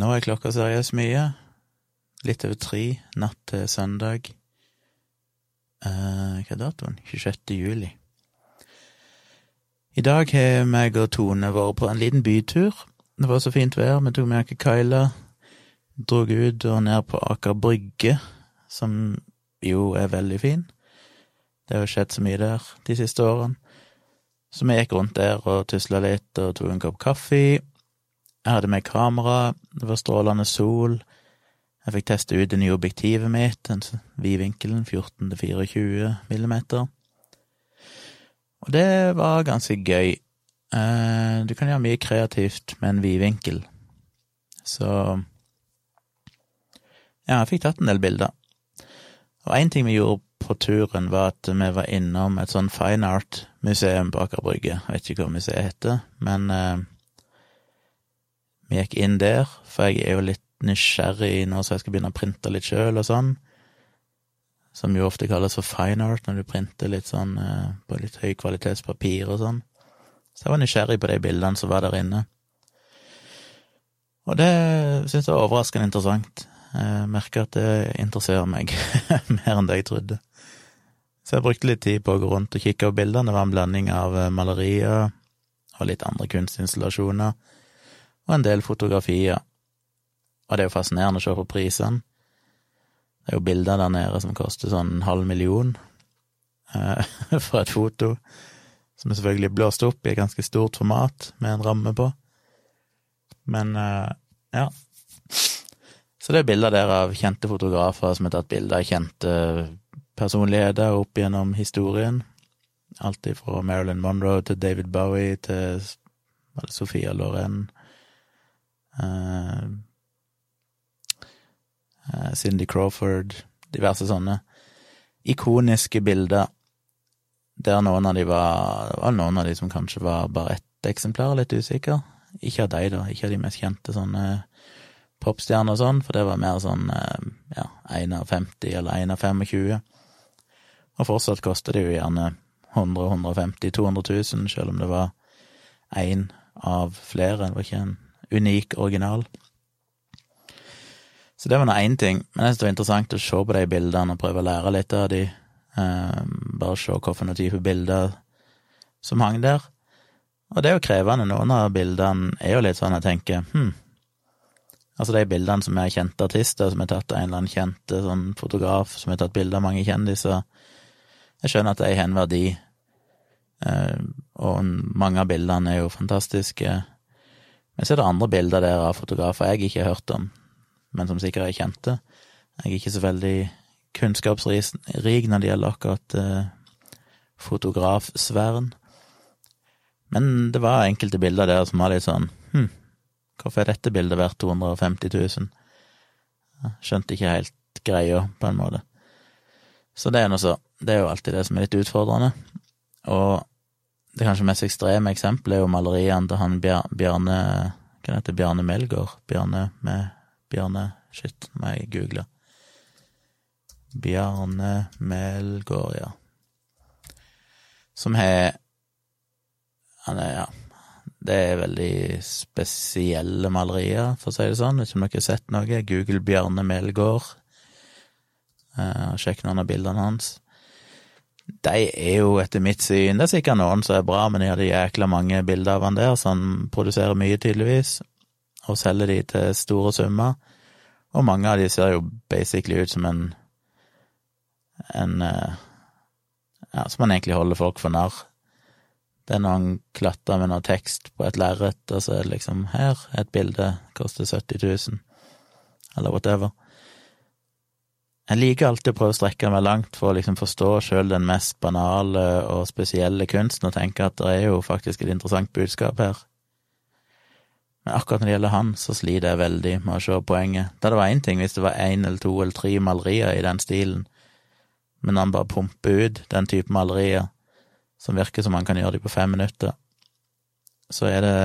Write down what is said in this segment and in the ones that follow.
Nå er klokka seriøst mye. Litt over tre natt til søndag. Eh, hva er datoen? 26. juli. I dag har meg og Tone vært på en liten bytur. Det var så fint vær, vi tok med oss Kyla, drog ut og ned på Aker Brygge, som jo er veldig fin. Det har jo skjedd så mye der de siste årene. Så vi gikk rundt der og tusla litt og tok en kopp kaffe. Jeg hadde med kamera, det var strålende sol. Jeg fikk teste ut det nye objektivet mitt, den vidvinkelen 14 til 24 millimeter. Og det var ganske gøy. Eh, du kan gjøre mye kreativt med en vidvinkel. Så ja, jeg fikk tatt en del bilder. Og én ting vi gjorde på turen, var at vi var innom et sånn fine art-museum på Aker Brygge. Jeg vet ikke hva museet heter, men eh, vi gikk inn der, for jeg er jo litt nysgjerrig nå så jeg skal begynne å printe litt sjøl og sånn. Som jo ofte kalles for fine art, når du printer litt sånn eh, på litt høy kvalitetspapir og sånn. Så jeg var nysgjerrig på de bildene som var der inne. Og det syns jeg var overraskende interessant. Jeg merker at det interesserer meg mer enn det jeg trodde. Så jeg brukte litt tid på å gå rundt og kikke på bildene. Det var en blanding av eh, malerier og litt andre kunstinstallasjoner, og en del fotografier. Og det er jo fascinerende å se på prisene. Det er jo bilder der nede som koster sånn en halv million eh, for et foto, som er selvfølgelig blåst opp i et ganske stort format med en ramme på. Men eh, ja. Så det er bilder der av kjente fotografer som har tatt bilder av kjente personligheter opp gjennom historien. Alt fra Marilyn Monroe til David Bowie til Sofia Loren. Uh, uh, Cindy Crawford, diverse sånne ikoniske bilder der noen av de var var noen av de som kanskje var bare ett eksemplar, litt usikker. Ikke av de, da, ikke av de mest kjente sånne popstjerner og sånn, for det var mer sånn ja, 1 av 50 eller 1 av 25. Og fortsatt koster det jo gjerne 100 150 200 000, selv om det var én av flere. Det var ikke en unik original. Så det var nå én ting, men jeg synes det var interessant å se på de bildene og prøve å lære litt av de. Eh, bare se hvilke type bilder som hang der. Og det er jo krevende. Noen av bildene er jo litt sånn jeg tenker hm, Altså de bildene som er kjente artister, som er tatt av en eller annen kjente sånn fotograf, som har tatt bilder av mange kjendiser. Jeg skjønner at de har en verdi, eh, og mange av bildene er jo fantastiske. Men så er det andre bilder der av fotografer jeg ikke har hørt om, men som sikkert er kjente. Jeg er ikke så veldig kunnskapsrik når det gjelder akkurat eh, fotografsfæren. Men det var enkelte bilder der som var litt sånn hm, hvorfor er dette bildet verdt 250 000? Jeg skjønte ikke helt greia, på en måte. Så det er noe så. Det er jo alltid det som er litt utfordrende. Og det kanskje mest ekstreme eksempelet er jo maleriene til han Bjarne Hva heter Bjarne Melgaard? Bjarne med Bjarne Shit, nå må jeg google. Bjarne Melgaard, ja. Som har Han er, ja Det er veldig spesielle malerier, for å si det sånn. Hvis dere har sett noe. Google Bjarne Melgaard. Uh, sjekk noen av bildene hans. De er jo etter mitt syn Det er sikkert noen som er bra, men de hadde jækla mange bilder av han der, så han produserer mye, tydeligvis, og selger de til store summer. Og mange av de ser jo basically ut som en en uh, Ja, som man egentlig holder folk for narr. Det er når han klatrer med noe tekst på et lerret, og så er det liksom her, et bilde, koster 70 000, eller whatever. Jeg liker alltid å prøve å strekke meg langt for å liksom forstå sjøl den mest banale og spesielle kunsten, og tenke at det er jo faktisk et interessant budskap her. Men akkurat når det gjelder han, så sliter jeg veldig med å se poenget. Da det var én ting hvis det var én eller to eller tre malerier i den stilen, men han bare pumper ut den type malerier som virker som han kan gjøre de på fem minutter, så er det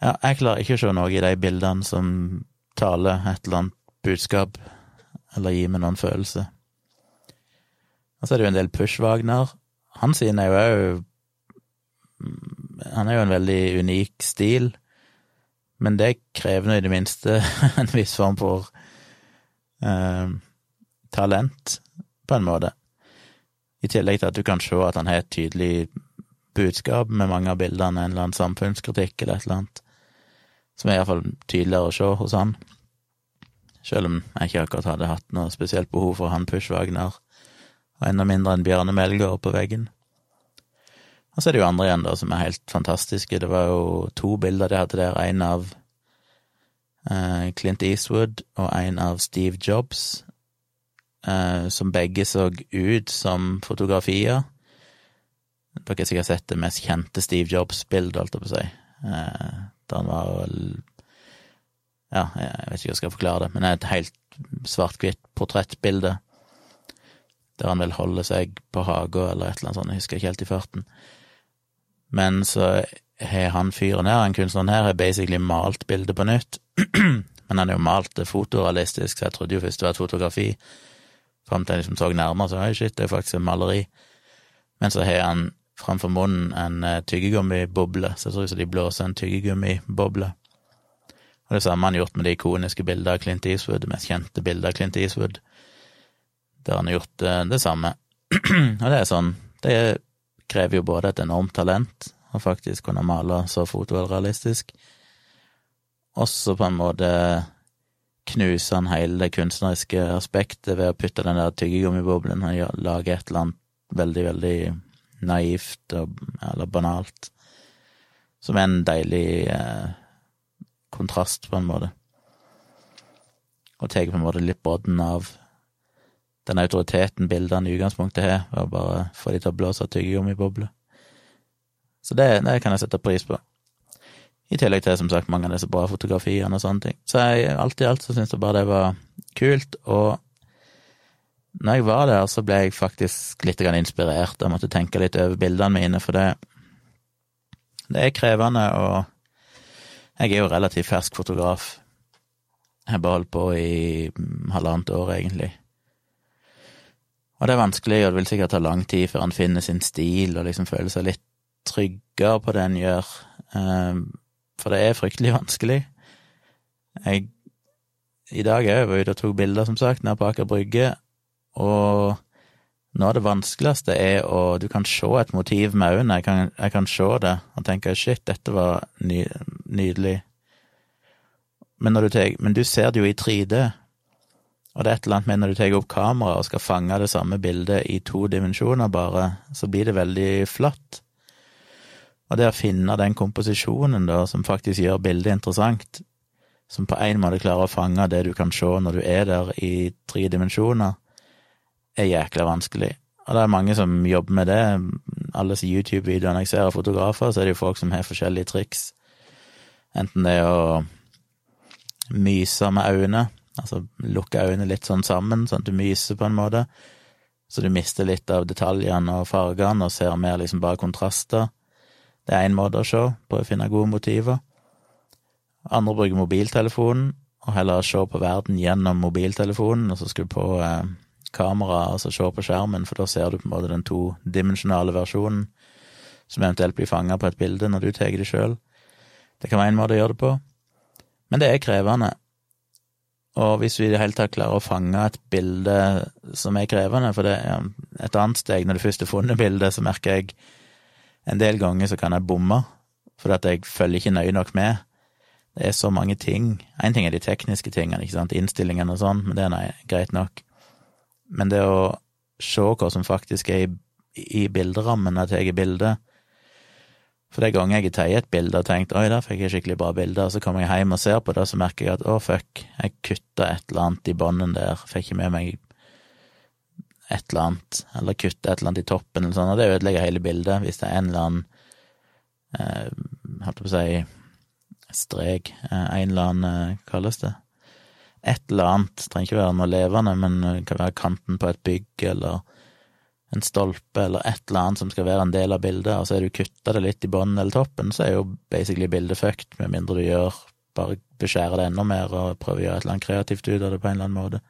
Ja, jeg klarer ikke å se noe i de bildene som taler et eller annet budskap, eller gi meg noen følelse. Og så er det jo en del Push-Wagner. Han sin er jo òg Han er jo en veldig unik stil, Men det krever nå i det minste en viss form for eh, talent, på en måte. I tillegg til at du kan se at han har et tydelig budskap med mange av bildene, en eller annen samfunnskritikk eller et eller annet, som er iallfall tydeligere å se hos han. Selv om jeg ikke akkurat hadde hatt noe spesielt behov for han Push og enda mindre enn Bjarne Melgaard på veggen. Og så er det jo andre igjen, da, som er helt fantastiske. Det var jo to bilder de hadde der, en av eh, Clint Eastwood og en av Steve Jobs, eh, som begge så ut som fotografier. Dere har sikkert sett det mest kjente Steve Jobs-bildet, holdt jeg på å si. Eh, da han var vel Ja, jeg vet ikke om jeg skal forklare det, men det er et helt svart-hvitt portrettbilde der han vil holde seg på haga eller et eller annet sånt, jeg husker ikke helt i farten. Men så har han fyren her, han kunstneren her, har basically malt bildet på nytt. Men han har jo malt det fotorealistisk, så jeg trodde jo først det var et fotografi. Fram til jeg liksom så nærmere, så oi, shit, det er faktisk et maleri. Men så har han framfor munnen en uh, tyggegummiboble, så jeg tror ut de blåser en tyggegummiboble. Og det samme han gjort med de ikoniske bildene av Clint Eastwood, det mest kjente bildet av Clint Eastwood der han har gjort det, det samme. og det er sånn, det krever jo både et enormt talent å faktisk kunne male så fotorealistisk, også på en måte knuse han hele det kunstneriske aspektet ved å putte den der tyggegummiboblen og lage et eller annet veldig, veldig naivt og, eller banalt, som er en deilig eh, kontrast, på en måte. Og tar på en måte litt brodden av den autoriteten bildene i utgangspunktet har, å bare få de til å blåse tyggegummibobler. Så det, det kan jeg sette pris på. I tillegg til, som sagt, mange av disse bra fotografiene og sånne ting. Så jeg, alt i alt så syns jeg bare det var kult, og når jeg var der, så ble jeg faktisk litt inspirert. Jeg måtte tenke litt over bildene mine, for det, det er krevende, og jeg er jo relativt fersk fotograf. Jeg har bare holdt på i halvannet år, egentlig. Og det er vanskelig, og det vil sikkert ta lang tid før han finner sin stil og liksom føler seg litt tryggere på det han gjør, ehm, for det er fryktelig vanskelig. Jeg I dag er jeg ute og tok bilder, som sagt, nede på Aker Brygge, og noe av det vanskeligste er å Du kan se et motiv med øynene, jeg kan, jeg kan se det og tenke shit, dette var ny, nydelig. Men, du tar, men du ser det jo i 3D, og det er et eller annet med når du tar opp kamera og skal fange det samme bildet i to dimensjoner bare, så blir det veldig flatt. Og det å finne den komposisjonen da, som faktisk gjør bildet interessant, som på en måte klarer å fange det du kan se når du er der i tre dimensjoner, er jækla vanskelig. Og det er mange som jobber med det. Alle YouTube-videoene jeg ser av fotografer, så er det jo folk som har forskjellige triks. Enten det er å myse med øynene, Altså lukke øynene litt sånn sammen, sånn at du myser på en måte. Så du mister litt av detaljene og fargene og ser mer liksom bare kontraster. Det er én måte å se på å finne gode motiver. Andre bruker mobiltelefonen, og heller se på verden gjennom mobiltelefonen, og så skal du på eh, kameraet altså se på skjermen, for da ser du på en måte den todimensjonale versjonen som eventuelt blir fanga på et bilde når du tar det sjøl. Det kan være en måte å gjøre det på, men det er krevende. Og hvis vi i det hele tatt klarer å fange et bilde som er krevende, for det er et annet steg når du først har funnet bildet, så merker jeg en del ganger så kan jeg bomme, fordi at jeg følger ikke nøye nok med. Det er så mange ting. Én ting er de tekniske tingene, ikke sant, innstillingene og sånn, men det er nei, greit nok. Men det å se hva som faktisk er i, i bilderammen når jeg tar bildet, for det ganger jeg har tatt et bilde og tenkt oi, der fikk jeg skikkelig bra bilde, og så kommer jeg hjem og ser på det, og så merker jeg at å, fuck, jeg kutta et eller annet i bånden der, fikk ikke med meg et eller annet, eller kutta et eller annet i toppen, eller sånn, og det ødelegger hele bildet hvis det er en eller annen eh, holdt på å si strek, eh, en eller annen, eh, kalles det, et eller annet, det trenger ikke være noe levende, men det kan være kanten på et bygg, eller en stolpe eller et eller annet som skal være en del av bildet, og så er du kutta det litt i bånden eller toppen, så er jo basically bildet fucked, med mindre du gjør bare beskjærer det enda mer og prøver å gjøre et eller annet kreativt ut av det på en eller annen måte.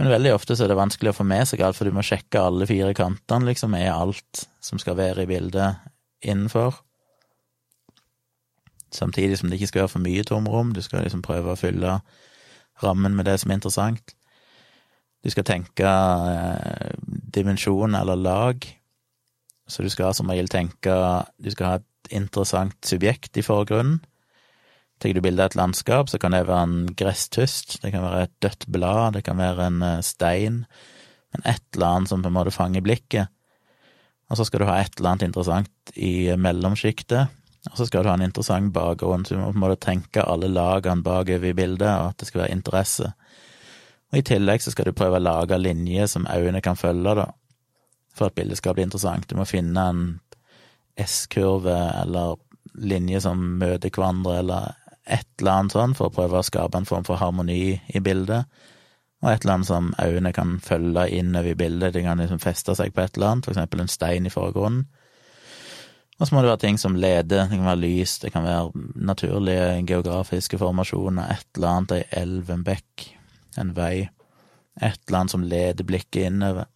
Men veldig ofte så er det vanskelig å få med seg alt, for du må sjekke alle fire kantene, liksom, er alt som skal være i bildet, innenfor. samtidig som det ikke skal være for mye tomrom. Du skal liksom prøve å fylle rammen med det som er interessant. Du skal tenke eh, dimensjon eller lag, så du skal som regel tenke Du skal ha et interessant subjekt i forgrunnen. Tar du bilde av et landskap, så kan det være en gresstust, det kan være et dødt blad, det kan være en eh, stein, men et eller annet som på en måte fanger blikket. Og så skal du ha et eller annet interessant i mellomsjiktet, og så skal du ha en interessant bakgrunn, så du må på en måte tenke alle lagene bakover i bildet, og at det skal være interesse. Og i tillegg så skal du prøve å lage linjer som øynene kan følge, da, for at bildet skal bli interessant. Du må finne en S-kurve eller linje som møter hverandre, eller et eller annet sånn, for å prøve å skape en form for harmoni i bildet. Og et eller annet som øynene kan følge innover i bildet, de kan liksom feste seg på et eller annet, for eksempel en stein i forgrunnen. Og så må det være ting som leder, det kan være lys, det kan være naturlige geografiske formasjoner, et eller annet, ei elv, en bekk, en vei, et eller annet som leder blikket innover.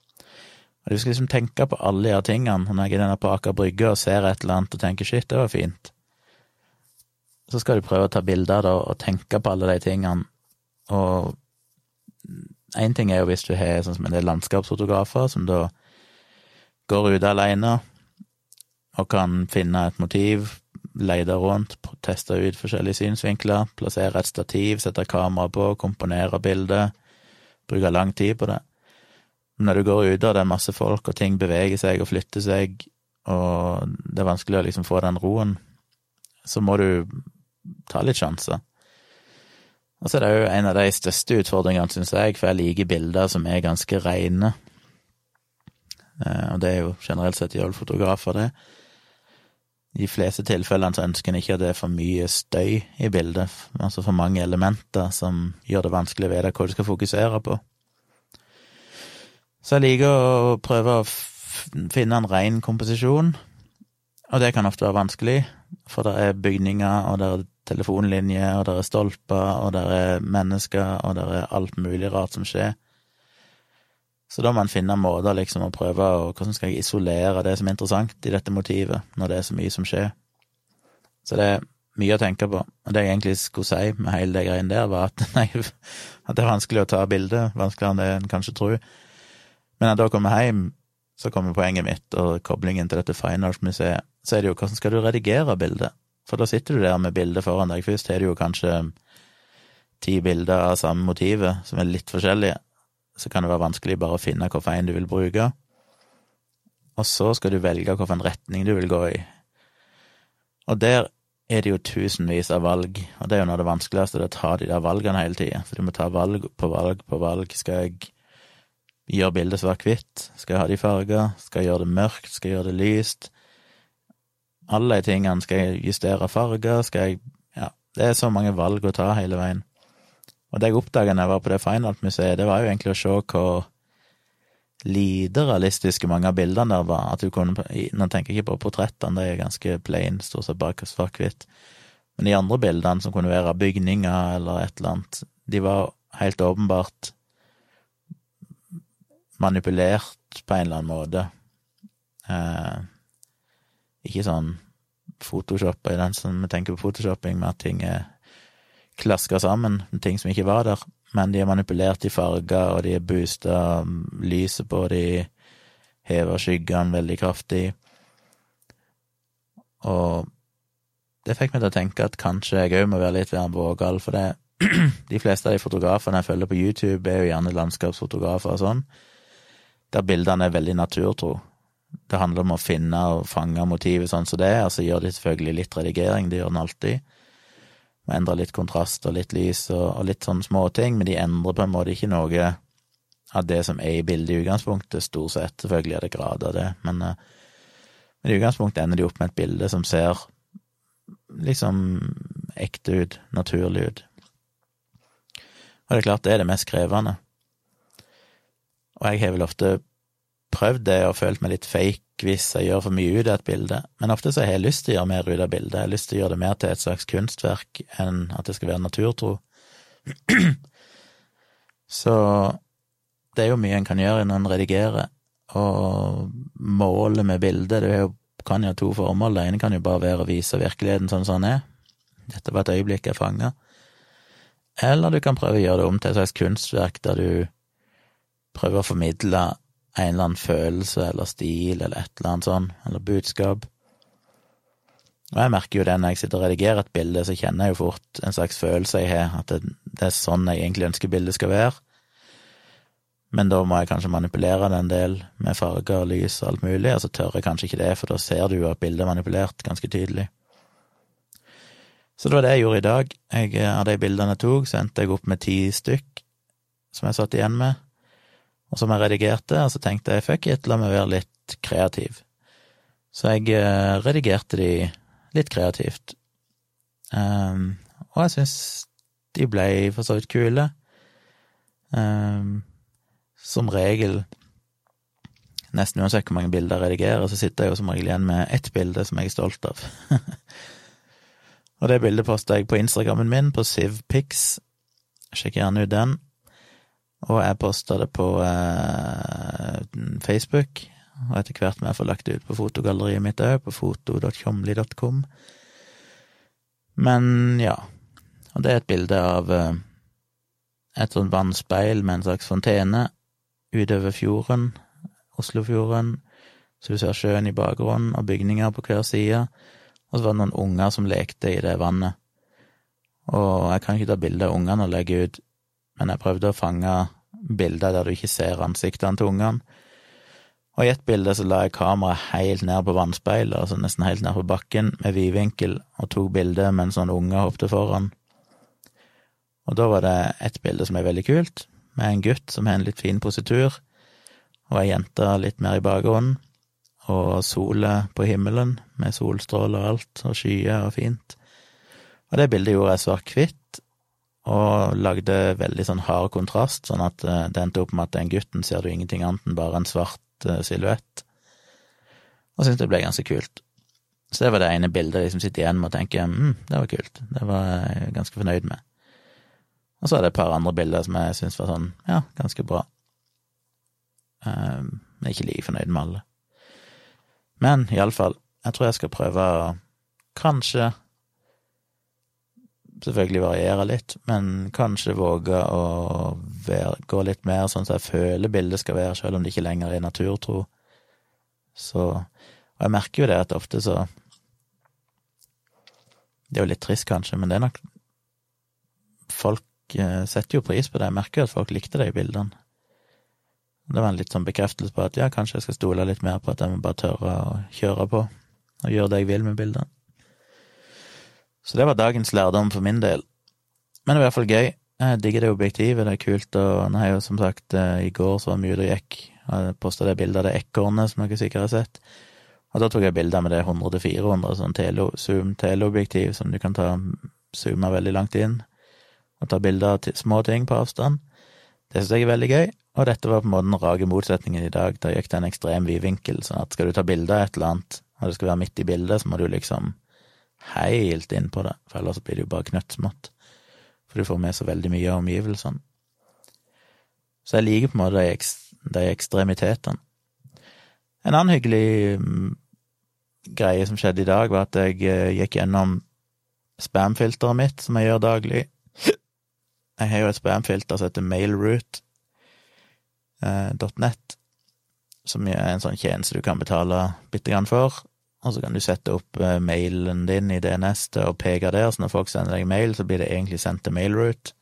Og du skal liksom tenke på alle de her tingene, når jeg er på Aker Brygge og ser et eller annet og tenker shit, det var fint. Så skal du prøve å ta bilder da, og tenke på alle de tingene, og én ting er jo hvis du har sånn som en del landskapsfotografer som da går ute alene og kan finne et motiv, lete rundt, teste ut forskjellige synsvinkler, plassere et stativ, sette kamera på, komponere bildet, bruke lang tid på det. Når du går ute, og det er masse folk, og ting beveger seg og flytter seg, og det er vanskelig å liksom få den roen, så må du ta litt sjanser. Og så er det jo en av de største utfordringene, syns jeg, for jeg liker bilder som er ganske reine. Eh, og det er jo generelt sett gjør fotografer, det. I de fleste tilfellene så ønsker en ikke at det er for mye støy i bildet, altså for mange elementer som gjør det vanskelig å vite hva du skal fokusere på. Så jeg liker å prøve å finne en ren komposisjon, og det kan ofte være vanskelig, for det er bygninger, og det er telefonlinjer, og det er stolper, og det er mennesker, og det er alt mulig rart som skjer. Så da må en finne måter liksom å prøve å Hvordan skal jeg isolere det som er interessant i dette motivet, når det er så mye som skjer? Så det er mye å tenke på. Og det jeg egentlig skulle si med hele det greiene der, var at, nei, at det er vanskelig å ta bilde, vanskeligere enn det en kanskje tror. Men når jeg da kommer hjem, så kommer poenget mitt og koblingen til dette Fine Arts-museet. Så er det jo hvordan skal du redigere bildet? For da sitter du der med bildet foran deg. Først har du jo kanskje ti bilder av samme motivet, som er litt forskjellige så kan det være vanskelig bare å finne hvilken en du vil bruke. Og så skal du velge hvilken retning du vil gå i. Og der er det jo tusenvis av valg, og det er jo noe av det vanskeligste, det å ta de der valgene hele tida. For du må ta valg på valg på valg. Skal jeg gjøre bildet svart-hvitt? Skal jeg ha de farger? Skal jeg gjøre det mørkt? Skal jeg gjøre det lyst? Alle de tingene. Skal jeg justere farger? Skal jeg Ja, det er så mange valg å ta hele veien. Og det jeg oppdaga da jeg var på det Fine Art-museet, det var jo egentlig å se hvor lite realistiske mange av bildene der var. At du kunne, Nå tenker jeg ikke på portrettene, de er ganske plain, stort sett bare svart-hvitt. Men de andre bildene, som kunne være bygninger eller et eller annet, de var helt åpenbart manipulert på en eller annen måte. Eh, ikke sånn photoshoppa i den som vi tenker på photoshopping, med at ting er klaska sammen, ting som ikke var der, men de er manipulert i farger, og de er boosta lyset på, de hever skyggene veldig kraftig. Og det fikk meg til å tenke at kanskje jeg òg må være litt mer vågal, for det de fleste av de fotografene jeg følger på YouTube, er jo gjerne landskapsfotografer og sånn, der bildene er veldig naturtro. Det handler om å finne og fange motivet sånn som det er, og så gjør de selvfølgelig litt redigering, det gjør den alltid må endre litt kontrast og litt lys og, og litt sånne småting, men de endrer på en måte ikke noe av det som er i bildet i utgangspunktet, stort sett. Selvfølgelig er det grader av det, men, eh, men i utgangspunktet ender de opp med et bilde som ser liksom ekte ut, naturlig ut. Og det er klart, det er det mest krevende. Og jeg har vel ofte prøvd det og følt meg litt fake hvis jeg gjør for mye ut av et bilde, men ofte så har jeg lyst til å gjøre mer ut av bildet, jeg har lyst til å gjøre det mer til et slags kunstverk enn at det skal være naturtro. Så det er jo mye en kan gjøre når en redigerer, og målet med bildet. Det jo, kan jo ha to formål, det ene kan jo bare være å vise virkeligheten sånn som den er, dette var et øyeblikk jeg fanga. Eller du kan prøve å gjøre det om til et slags kunstverk der du prøver å formidle en eller annen følelse eller stil eller et eller annet sånn, eller budskap. Og jeg merker jo det når jeg sitter og redigerer et bilde, så kjenner jeg jo fort en slags følelse jeg har, at det, det er sånn jeg egentlig ønsker bildet skal være. Men da må jeg kanskje manipulere det en del med farger lys og alt mulig, og så tør jeg kanskje ikke det, for da ser du jo at bildet er manipulert ganske tydelig. Så det var det jeg gjorde i dag. Jeg, av de bildene jeg tok, så endte jeg opp med ti stykk som jeg satt igjen med, og som jeg redigerte, og så tenkte jeg fuck it, la meg være litt kreativ. Så jeg eh, redigerte de litt kreativt. Um, og jeg syns de ble for så vidt kule. Um, som regel, nesten uansett hvor mange bilder jeg redigerer, så sitter jeg jo som regel igjen med ett bilde som jeg er stolt av. og det bildet posta jeg på Instagrammen min, på SivPix. Sjekk gjerne ut den. Og jeg posta det på eh, Facebook, og etter hvert må jeg få lagt det ut på fotogalleriet mitt òg, på foto.tjomli.com. Men ja, og det er et bilde av eh, et sånt vannspeil med en slags fontene utover fjorden, Oslofjorden, så du ser sjøen i bakgrunnen og bygninger på hver side, og så var det noen unger som lekte i det vannet. Og jeg kan ikke ta bilde av ungene og legge ut, men jeg prøvde å fange bilder der du ikke ser ansiktene til ungene, og i et bilde så la jeg kameraet helt ned på vannspeilet, altså nesten helt ned på bakken, med vidvinkel, og tok bilde mens noen unger hoppet foran. Og da var det et bilde som er veldig kult, med en gutt som har en litt fin positur, og ei jente litt mer i bakgrunnen, og solet på himmelen, med solstråler og alt, og skyer og fint. Og det bildet gjorde jeg svart-hvitt, og lagde veldig sånn hard kontrast, sånn at eh, det endte opp med at den gutten ser du ingenting annet enn bare en svart Eh, silhuett, og syntes det ble ganske kult. Så det var det ene bildet jeg liksom sitter igjen med og tenker mm, det var kult, det var jeg ganske fornøyd med. Og så er det et par andre bilder som jeg syns var sånn, ja, ganske bra. Um, er ikke like fornøyd med alle. Men iallfall, jeg tror jeg skal prøve å kanskje selvfølgelig variere litt, men kanskje våge å være, gå litt mer sånn som jeg føler bildet skal være, selv om det ikke lenger er naturtro. Så Og jeg merker jo det at ofte så Det er jo litt trist, kanskje, men det er nok Folk eh, setter jo pris på det. Jeg merker jo at folk likte de bildene. Det var en litt sånn bekreftelse på at ja, kanskje jeg skal stole litt mer på at jeg må bare tørre å kjøre på og gjøre det jeg vil med bildene. Så det var dagens lærdom for min del. Men det var i hvert fall gøy. Jeg digger det objektivet, det er kult, og nå har jeg jo som sagt eh, i går så var vi ute og gikk, og posta det bildet av det ekornet som dere sikkert har sett. Og da tok jeg bilder med det 100-400, sånn tele, zoom teleobjektiv som du kan ta zoome veldig langt inn, og ta bilder av små ting på avstand. Det syns jeg er veldig gøy, og dette var på en måte den rake motsetningen i dag. Da gikk det en ekstrem vidvinkel. sånn at skal du ta bilde av et eller annet, og det skal være midt i bildet, så må du liksom helt inn på det, for ellers blir det jo bare knøttsmått. For du får med så veldig mye av omgivelsene. Så jeg liker på en måte de, de ekstremitetene. En annen hyggelig mm, greie som skjedde i dag, var at jeg eh, gikk gjennom spamfilteret mitt, som jeg gjør daglig. Jeg har jo et spamfilter som heter mailroot.net, eh, som er en sånn tjeneste du kan betale bitte grann for, og så kan du sette opp eh, mailen din i DNS til å peke der, så når folk sender deg mail, så blir det egentlig sendt til mailroute.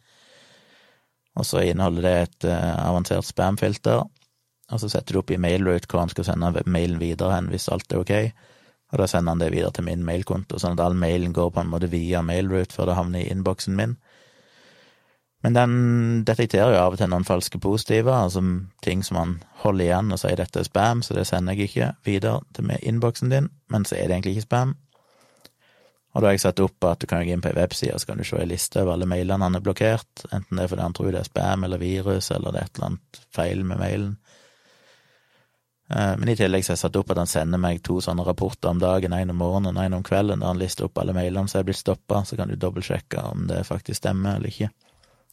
Og så inneholder det et uh, avansert spamfilter, og så setter du opp i mailroute hvor han skal sende mailen videre hen hvis alt er ok, og da sender han det videre til min mailkonto, sånn at all mailen går på en måte via mailroute før det havner i innboksen min. Men den detekterer jo av og til noen falske positiver, altså ting som man holder igjen og sier dette er spam, så det sender jeg ikke videre til innboksen din, men så er det egentlig ikke spam. Og da har jeg satt opp at du kan gå inn på ei webside, så kan du se ei liste over alle mailene han har blokkert, enten det er fordi han tror det er spam eller virus, eller det er et eller annet feil med mailen. Eh, men i tillegg så har jeg satt opp at han sender meg to sånne rapporter om dagen, en om morgenen og en om kvelden, der han lister opp alle mailene som er blitt stoppa, så kan du dobbeltsjekke om det faktisk stemmer eller ikke.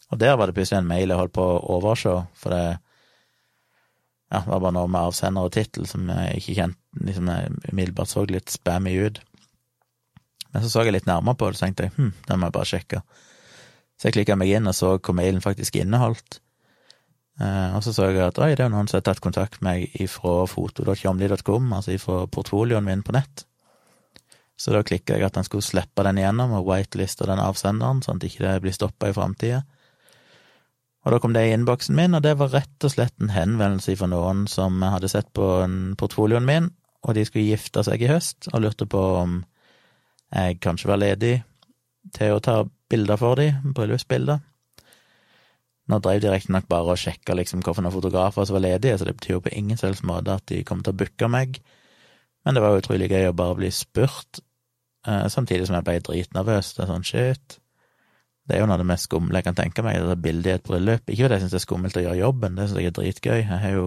Og der var det plutselig en mail jeg holdt på å overse, for det ja, var bare noe med avsender og tittel som jeg ikke kjente, liksom jeg umiddelbart så litt spammy ut. Men så så jeg litt nærmere på det, så tenkte jeg hm, det må jeg bare sjekke. Så jeg klikka meg inn og så hva mailen faktisk inneholdt. Eh, og så så jeg at oi, det er noen som har tatt kontakt med meg ifra foto.tjomli.com, altså ifra portfolioen min på nett. Så da klikka jeg at han skulle slippe den igjennom og whiteliste den avsenderen, sånn at ikke det blir stoppa i framtida. Og da kom det i innboksen min, og det var rett og slett en henvendelse fra noen som hadde sett på portfolioen min, og de skulle gifte seg i høst, og lurte på om jeg kanskje var ledig til å ta bilder for dem, bryllupsbilder. Nå drev de riktignok bare og sjekka liksom hvilke fotografer som var ledige, så det betyr jo på ingen selvs måte at de kom til å booke meg, men det var utrolig gøy å bare bli spurt, eh, samtidig som jeg ble dritnervøs. Det er sånn shit. Det er jo noe av det mest skumle jeg kan tenke meg, det bildet i et bryllup. Ikke fordi jeg syns det er skummelt å gjøre jobben, det syns jeg er dritgøy. Jeg har jo,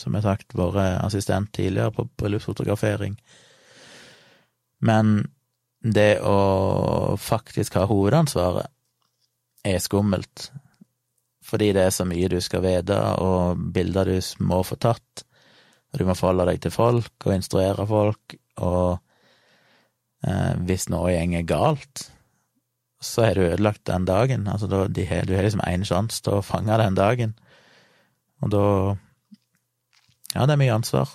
som jeg har sagt, vært assistent tidligere på bryllupsfotografering. Men det å faktisk ha hovedansvaret er skummelt, fordi det er så mye du skal vite, og bilder du må få tatt, og du må forholde deg til folk og instruere folk, og eh, hvis noe går galt, så er du ødelagt den dagen. Altså, du har liksom én sjanse til å fange den dagen, og da Ja, det er mye ansvar.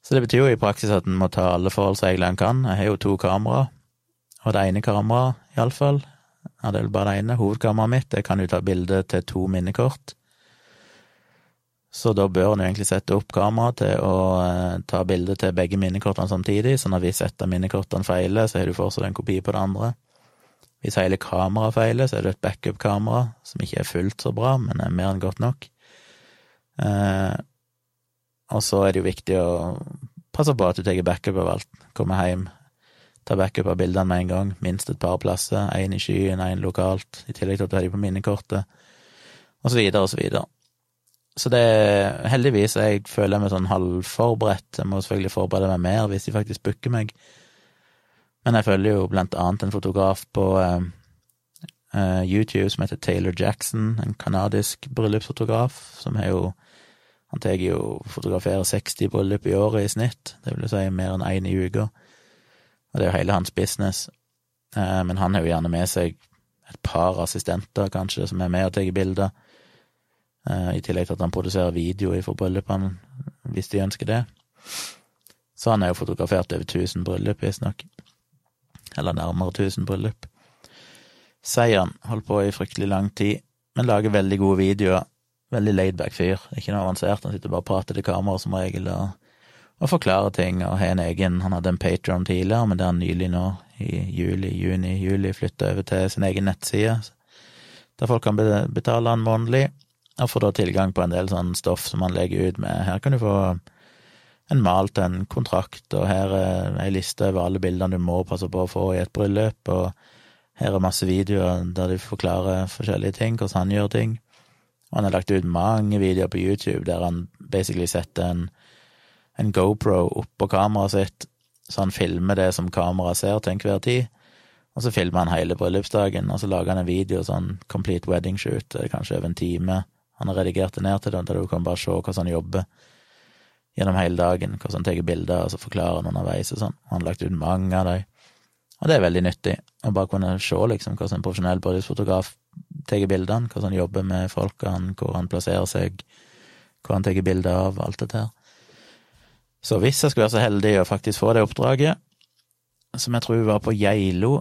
Så det betyr jo i praksis at en må ta alle forholdsregler en kan. Jeg har jo to kamera, og det ene kameraet, iallfall, ja, det er vel bare det ene, hovedkameraet mitt, det kan jo ta bilde til to minnekort. Så da bør en egentlig sette opp kamera til å eh, ta bilde til begge minnekortene samtidig, så når hvis et av minnekortene feiler, så har du fortsatt en kopi på det andre. Hvis hele kameraet feiler, så er det et backup-kamera som ikke er fullt så bra, men er mer enn godt nok. Eh, og så er det jo viktig å passe på at du tar backup av alt. Komme hjem, ta backup av bildene med en gang. Minst et par plasser. Én i skyen, én lokalt, i tillegg til at du har de på minnekortet, og så videre og så videre. Så det er Heldigvis jeg føler meg sånn halvforberedt. Jeg må selvfølgelig forberede meg mer hvis de faktisk booker meg. Men jeg følger jo blant annet en fotograf på uh, uh, YouTube som heter Taylor Jackson, en canadisk bryllupsfotograf, som har jo Han tar jo fotograferer 60 bryllup i året i snitt, det vil si mer enn én i uka, og det er jo hele hans business. Eh, men han har jo gjerne med seg et par assistenter, kanskje, som er med og tar bilder, i tillegg til at han produserer video fra bryllupene, hvis de ønsker det. Så han har jo fotografert over 1000 bryllup, visstnok eller nærmere tusen bryllup. Seieren holdt på i fryktelig lang tid, men lager veldig gode videoer. Veldig laidback fyr, ikke noe avansert, han sitter bare og prater til kamera som regel og, og forklarer ting, og har en egen Han hadde en Patron tidligere, men det er han nylig nå, i juli, juni, juli, flytta over til sin egen nettside, der folk kan betale han månedlig, og får da tilgang på en del sånn stoff som han legger ut med. Her kan du få en malte en kontrakt, og her er ei liste over alle bildene du må passe på å få i et bryllup, og her er masse videoer der de forklarer forskjellige ting, hvordan han gjør ting. Og han har lagt ut mange videoer på YouTube der han basically setter en, en GoPro oppå kameraet sitt, så han filmer det som kameraet ser til enhver tid. Og så filmer han hele bryllupsdagen, og så lager han en video, sånn complete wedding shoot, kanskje over en time. Han har redigert det ned til det, der du kan bare se hvordan han jobber gjennom hele dagen, hvordan han tar bilder, og så forklarer han underveis og sånn. Han har lagt ut mange av dem. Og det er veldig nyttig, å bare kunne se liksom hvordan en profesjonell bryllupsfotograf tar bildene, hvordan han jobber med folkene, hvor han plasserer seg, hvor han tar bilder av, alt dette her. Så hvis jeg skulle være så heldig å faktisk få det oppdraget, som jeg tror var på Geilo,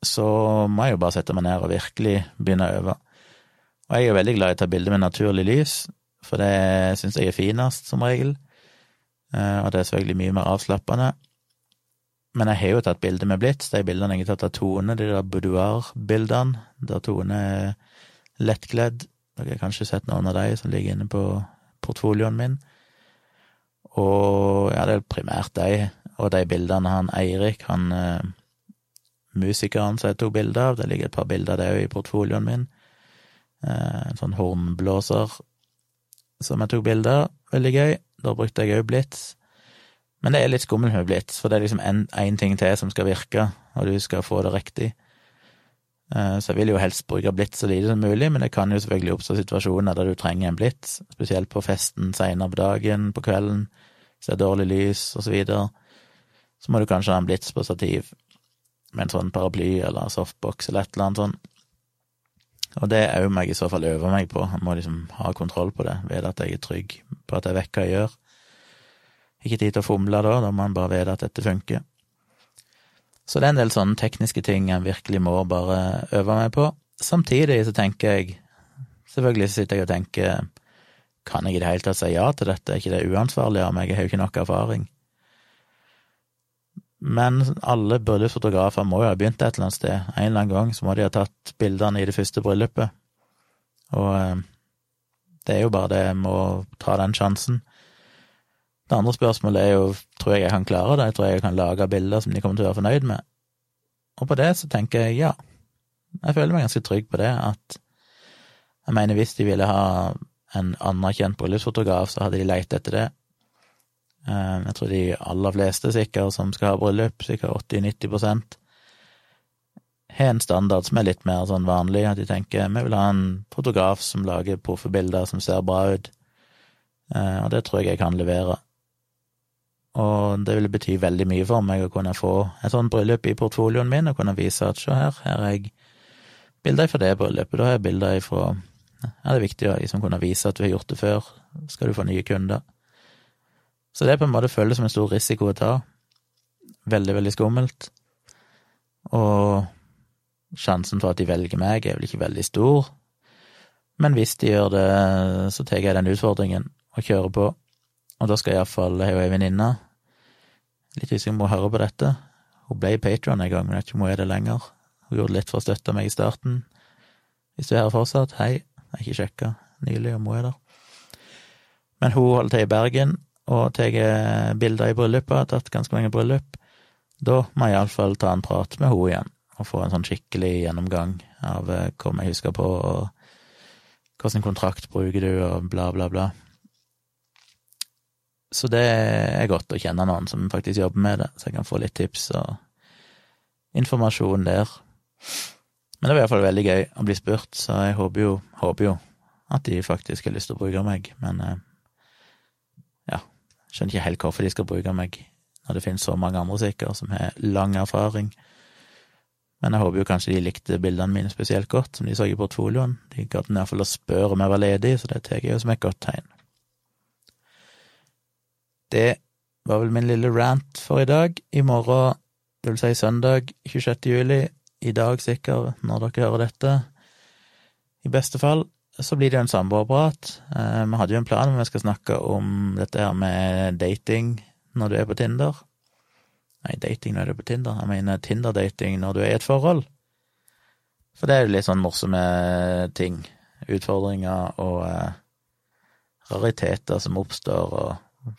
så må jeg jo bare sette meg ned og virkelig begynne å øve. Og jeg er jo veldig glad i å ta bilder med naturlig lys, for det syns jeg er finest, som regel. Eh, og det er selvfølgelig mye mer avslappende. Men jeg har jo tatt bilder med blits, de bildene jeg har tatt av Tone, de der boudoir-bildene, der Tone er lettkledd. Dere har kanskje sett noen av de som ligger inne på portfolioen min. Og ja, det er primært de, og de bildene han Eirik, han uh, musikeren som jeg tok bilde av, det ligger et par bilder av det òg i portfolioen min. Uh, en sånn hornblåser som jeg tok bilde av, veldig gøy. Da brukte jeg òg blits. Men det er litt skummelt med blits, for det er liksom én ting til som skal virke, og du skal få det riktig. Eh, så jeg vil jo helst bruke blits så lite som mulig, men det kan jo selvfølgelig oppstå situasjoner der du trenger en blits, spesielt på festen seinere på dagen, på kvelden, så det er dårlig lys, og så videre. så må du kanskje ha en blits på stativ med en sånn paraply eller softbox eller et eller annet sånn. Og det òg må meg i så fall øver meg på, jeg må liksom ha kontroll på det, vite at jeg er trygg på at jeg vet hva jeg gjør. Ikke tid til å fomle da, da må man bare vite at dette funker. Så det er en del sånne tekniske ting jeg virkelig må bare øve meg på. Samtidig så tenker jeg Selvfølgelig sitter jeg og tenker Kan jeg i det hele tatt si ja til dette? Er ikke det uansvarlig av meg? Jeg har jo ikke nok erfaring. Men alle bryllupsfotografer må jo ha begynt et eller annet sted. En eller annen gang så må de ha tatt bildene i det første bryllupet. Og eh, det er jo bare det, med å ta den sjansen. Det andre spørsmålet er jo tror jeg jeg kan klare det, jeg tror jeg kan lage bilder som de kommer til å være fornøyd med. Og på det så tenker jeg ja. Jeg føler meg ganske trygg på det, at jeg mener hvis de ville ha en anerkjent bryllupsfotograf, så hadde de leit etter det. Eh, jeg tror de aller fleste sikkert som skal ha bryllup, sikkert 80-90 har en standard som er litt mer sånn vanlig, at de tenker vi vil ha en fotograf som lager proffebilder som ser bra ut, eh, og det tror jeg jeg kan levere. Og det ville bety veldig mye for meg å kunne få et sånt bryllup i portfolioen min, og kunne vise at se her, her er jeg bilder fra det bryllupet, da har jeg bilder fra Ja, det er viktig å liksom kunne vise at du har gjort det før, skal du få nye kunder. Så det på en måte føles som en stor risiko å ta. Veldig, veldig skummelt. Og sjansen for at de velger meg, er vel ikke veldig stor. Men hvis de gjør det, så tar jeg den utfordringen og kjører på. Og da skal iallfall Jeg og ei venninne, litt usikker om hun hører på dette. Hun ble patron en gang, men jeg vet ikke om hun er det lenger. Hun gjorde litt for å støtte meg i starten. Hvis du er her fortsatt, hei. Jeg har ikke sjekka nylig om hun er der. Men hun holder til i Bergen, og tar bilder i bryllupet, har tatt ganske mange bryllup, da må jeg iallfall ta en prat med henne igjen og få en sånn skikkelig gjennomgang av eh, hva jeg husker på, og hvilken kontrakt bruker du, og bla, bla, bla. Så det er godt å kjenne noen som faktisk jobber med det, så jeg kan få litt tips og informasjon der. Men det var iallfall veldig gøy å bli spurt, så jeg håper jo, håper jo at de faktisk har lyst til å bruke meg, men eh, Skjønner ikke helt hvorfor de skal bruke meg, når det finnes så mange andre sikkert som har lang erfaring. Men jeg håper jo kanskje de likte bildene mine spesielt godt, som de så i portfolioen. De gadd iallfall å spørre om jeg var ledig, så det tar jeg jo som et godt tegn. Det var vel min lille rant for i dag. I morgen, det vil si søndag 26. juli, i dag sikkert, når dere hører dette, i beste fall, så blir det jo en samboerprat. Eh, vi hadde jo en plan om vi skal snakke om dette her med dating når du er på Tinder. Nei, dating når du er på Tinder. Jeg mener Tinder-dating når du er i et forhold. For det er jo litt sånn morsomme ting. Utfordringer og eh, rariteter som oppstår, og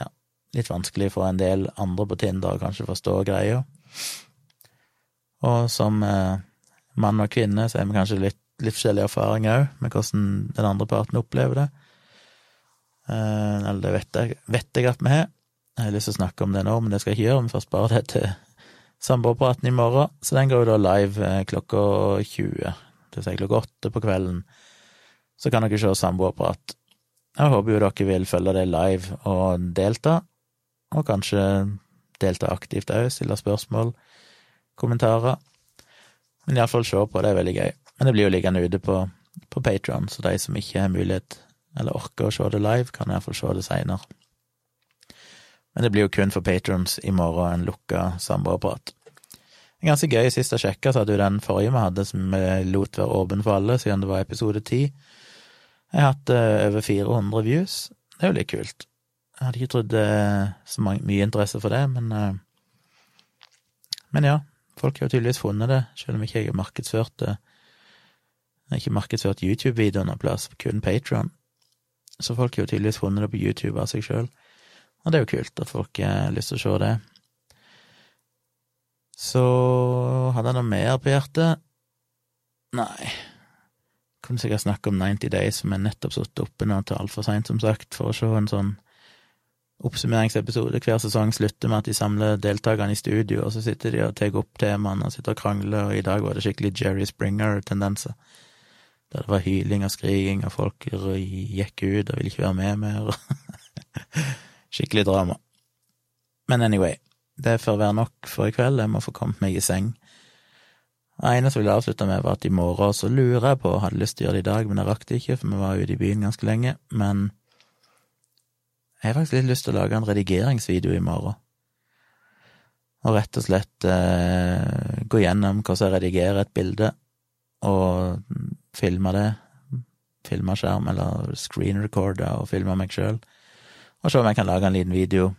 ja, litt vanskelig for en del andre på Tinder å kanskje forstå greia. Og som eh, mann og kvinne så er vi kanskje litt litt forskjellig erfaring òg, med hvordan den andre parten opplever det. Eh, eller det vet jeg, vet jeg at vi har. Jeg har lyst til å snakke om det nå, men det skal jeg ikke gjøre. Vi får spare det til samboerpraten i morgen. Så den går jo da live eh, klokka 20, det vil si klokka 8 på kvelden. Så kan dere se samboerprat. Jeg håper jo dere vil følge det live og delta, og kanskje delta aktivt òg, stille spørsmål, kommentarer. Men iallfall se på, det er veldig gøy. Men det blir jo liggende ute på, på Patron, så de som ikke har mulighet eller orker å se det live, kan iallfall se det seinere. Men det blir jo kun for patrons i morgen en lukka samboerprat. Ganske gøy, sist jeg sjekka, så hadde jo den forrige vi hadde, som vi lot være åpen for alle, siden det var episode ti. Jeg har hatt uh, over 400 views. Det er jo litt kult. Jeg hadde ikke trodd uh, så mye interesse for det, men uh, Men ja, folk har jo tydeligvis funnet det, selv om ikke jeg har markedsført det jeg har ikke markedsført YouTube-videoen noen plass, kun Patron. Så folk har jo tydeligvis funnet det på YouTube av seg sjøl. Og det er jo kult at folk har lyst til å se det. Så hadde jeg noe mer på hjertet? Nei. Kunne sikkert snakke om 90 Days, som er nettopp satt oppe nå til altfor seint, som sagt, for å se en sånn oppsummeringsepisode. Hver sesong slutter med at de samler deltakerne i studio, og så sitter de og tar opp temaene og sitter og krangler, og i dag var det skikkelig Jerry Springer-tendenser der det var hyling og skriking, og folk gikk ut og ville ikke være med mer. Skikkelig drama. Men anyway, det får være nok for i kveld, jeg må få kommet meg i seng. Det eneste jeg ville avslutte med, var at i morgen så lurer jeg på, jeg hadde lyst til å gjøre det i dag, men jeg rakk det ikke, for vi var ute i byen ganske lenge, men jeg har faktisk litt lyst til å lage en redigeringsvideo i morgen. Og rett og slett eh, gå gjennom hvordan jeg redigerer et bilde, og filma det. Filma skjerm, eller screen recorder, og filma meg sjøl. Og se om jeg kan lage en liten video.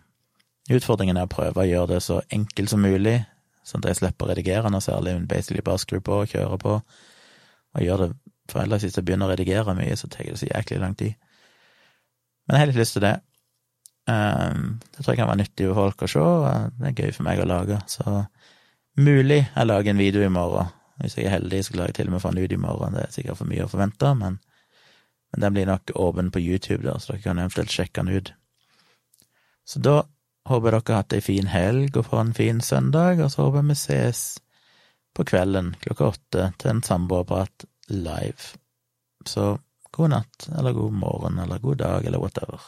Utfordringen er å prøve å gjøre det så enkelt som mulig, sånn at jeg slipper å redigere noe særlig, men basically bare skru på og kjøre på, og gjør det For ellers, hvis jeg begynner å redigere mye, så tar det så jæklig lang tid. Men jeg har litt lyst til det. Um, det tror jeg kan være nyttig for folk å se, det er gøy for meg å lage, så mulig jeg lager en video i morgen. Hvis jeg er heldig, så klarer jeg til og med å få den ut i morgen, det er sikkert for mye å forvente, men, men den blir nok åpen på YouTube, da, så dere kan eventuelt sjekke den ut. Så da håper jeg dere har hatt ei en fin helg og får en fin søndag, og så håper jeg vi ses på kvelden klokka åtte til en samboerprat live. Så god natt, eller god morgen, eller god dag, eller whatever.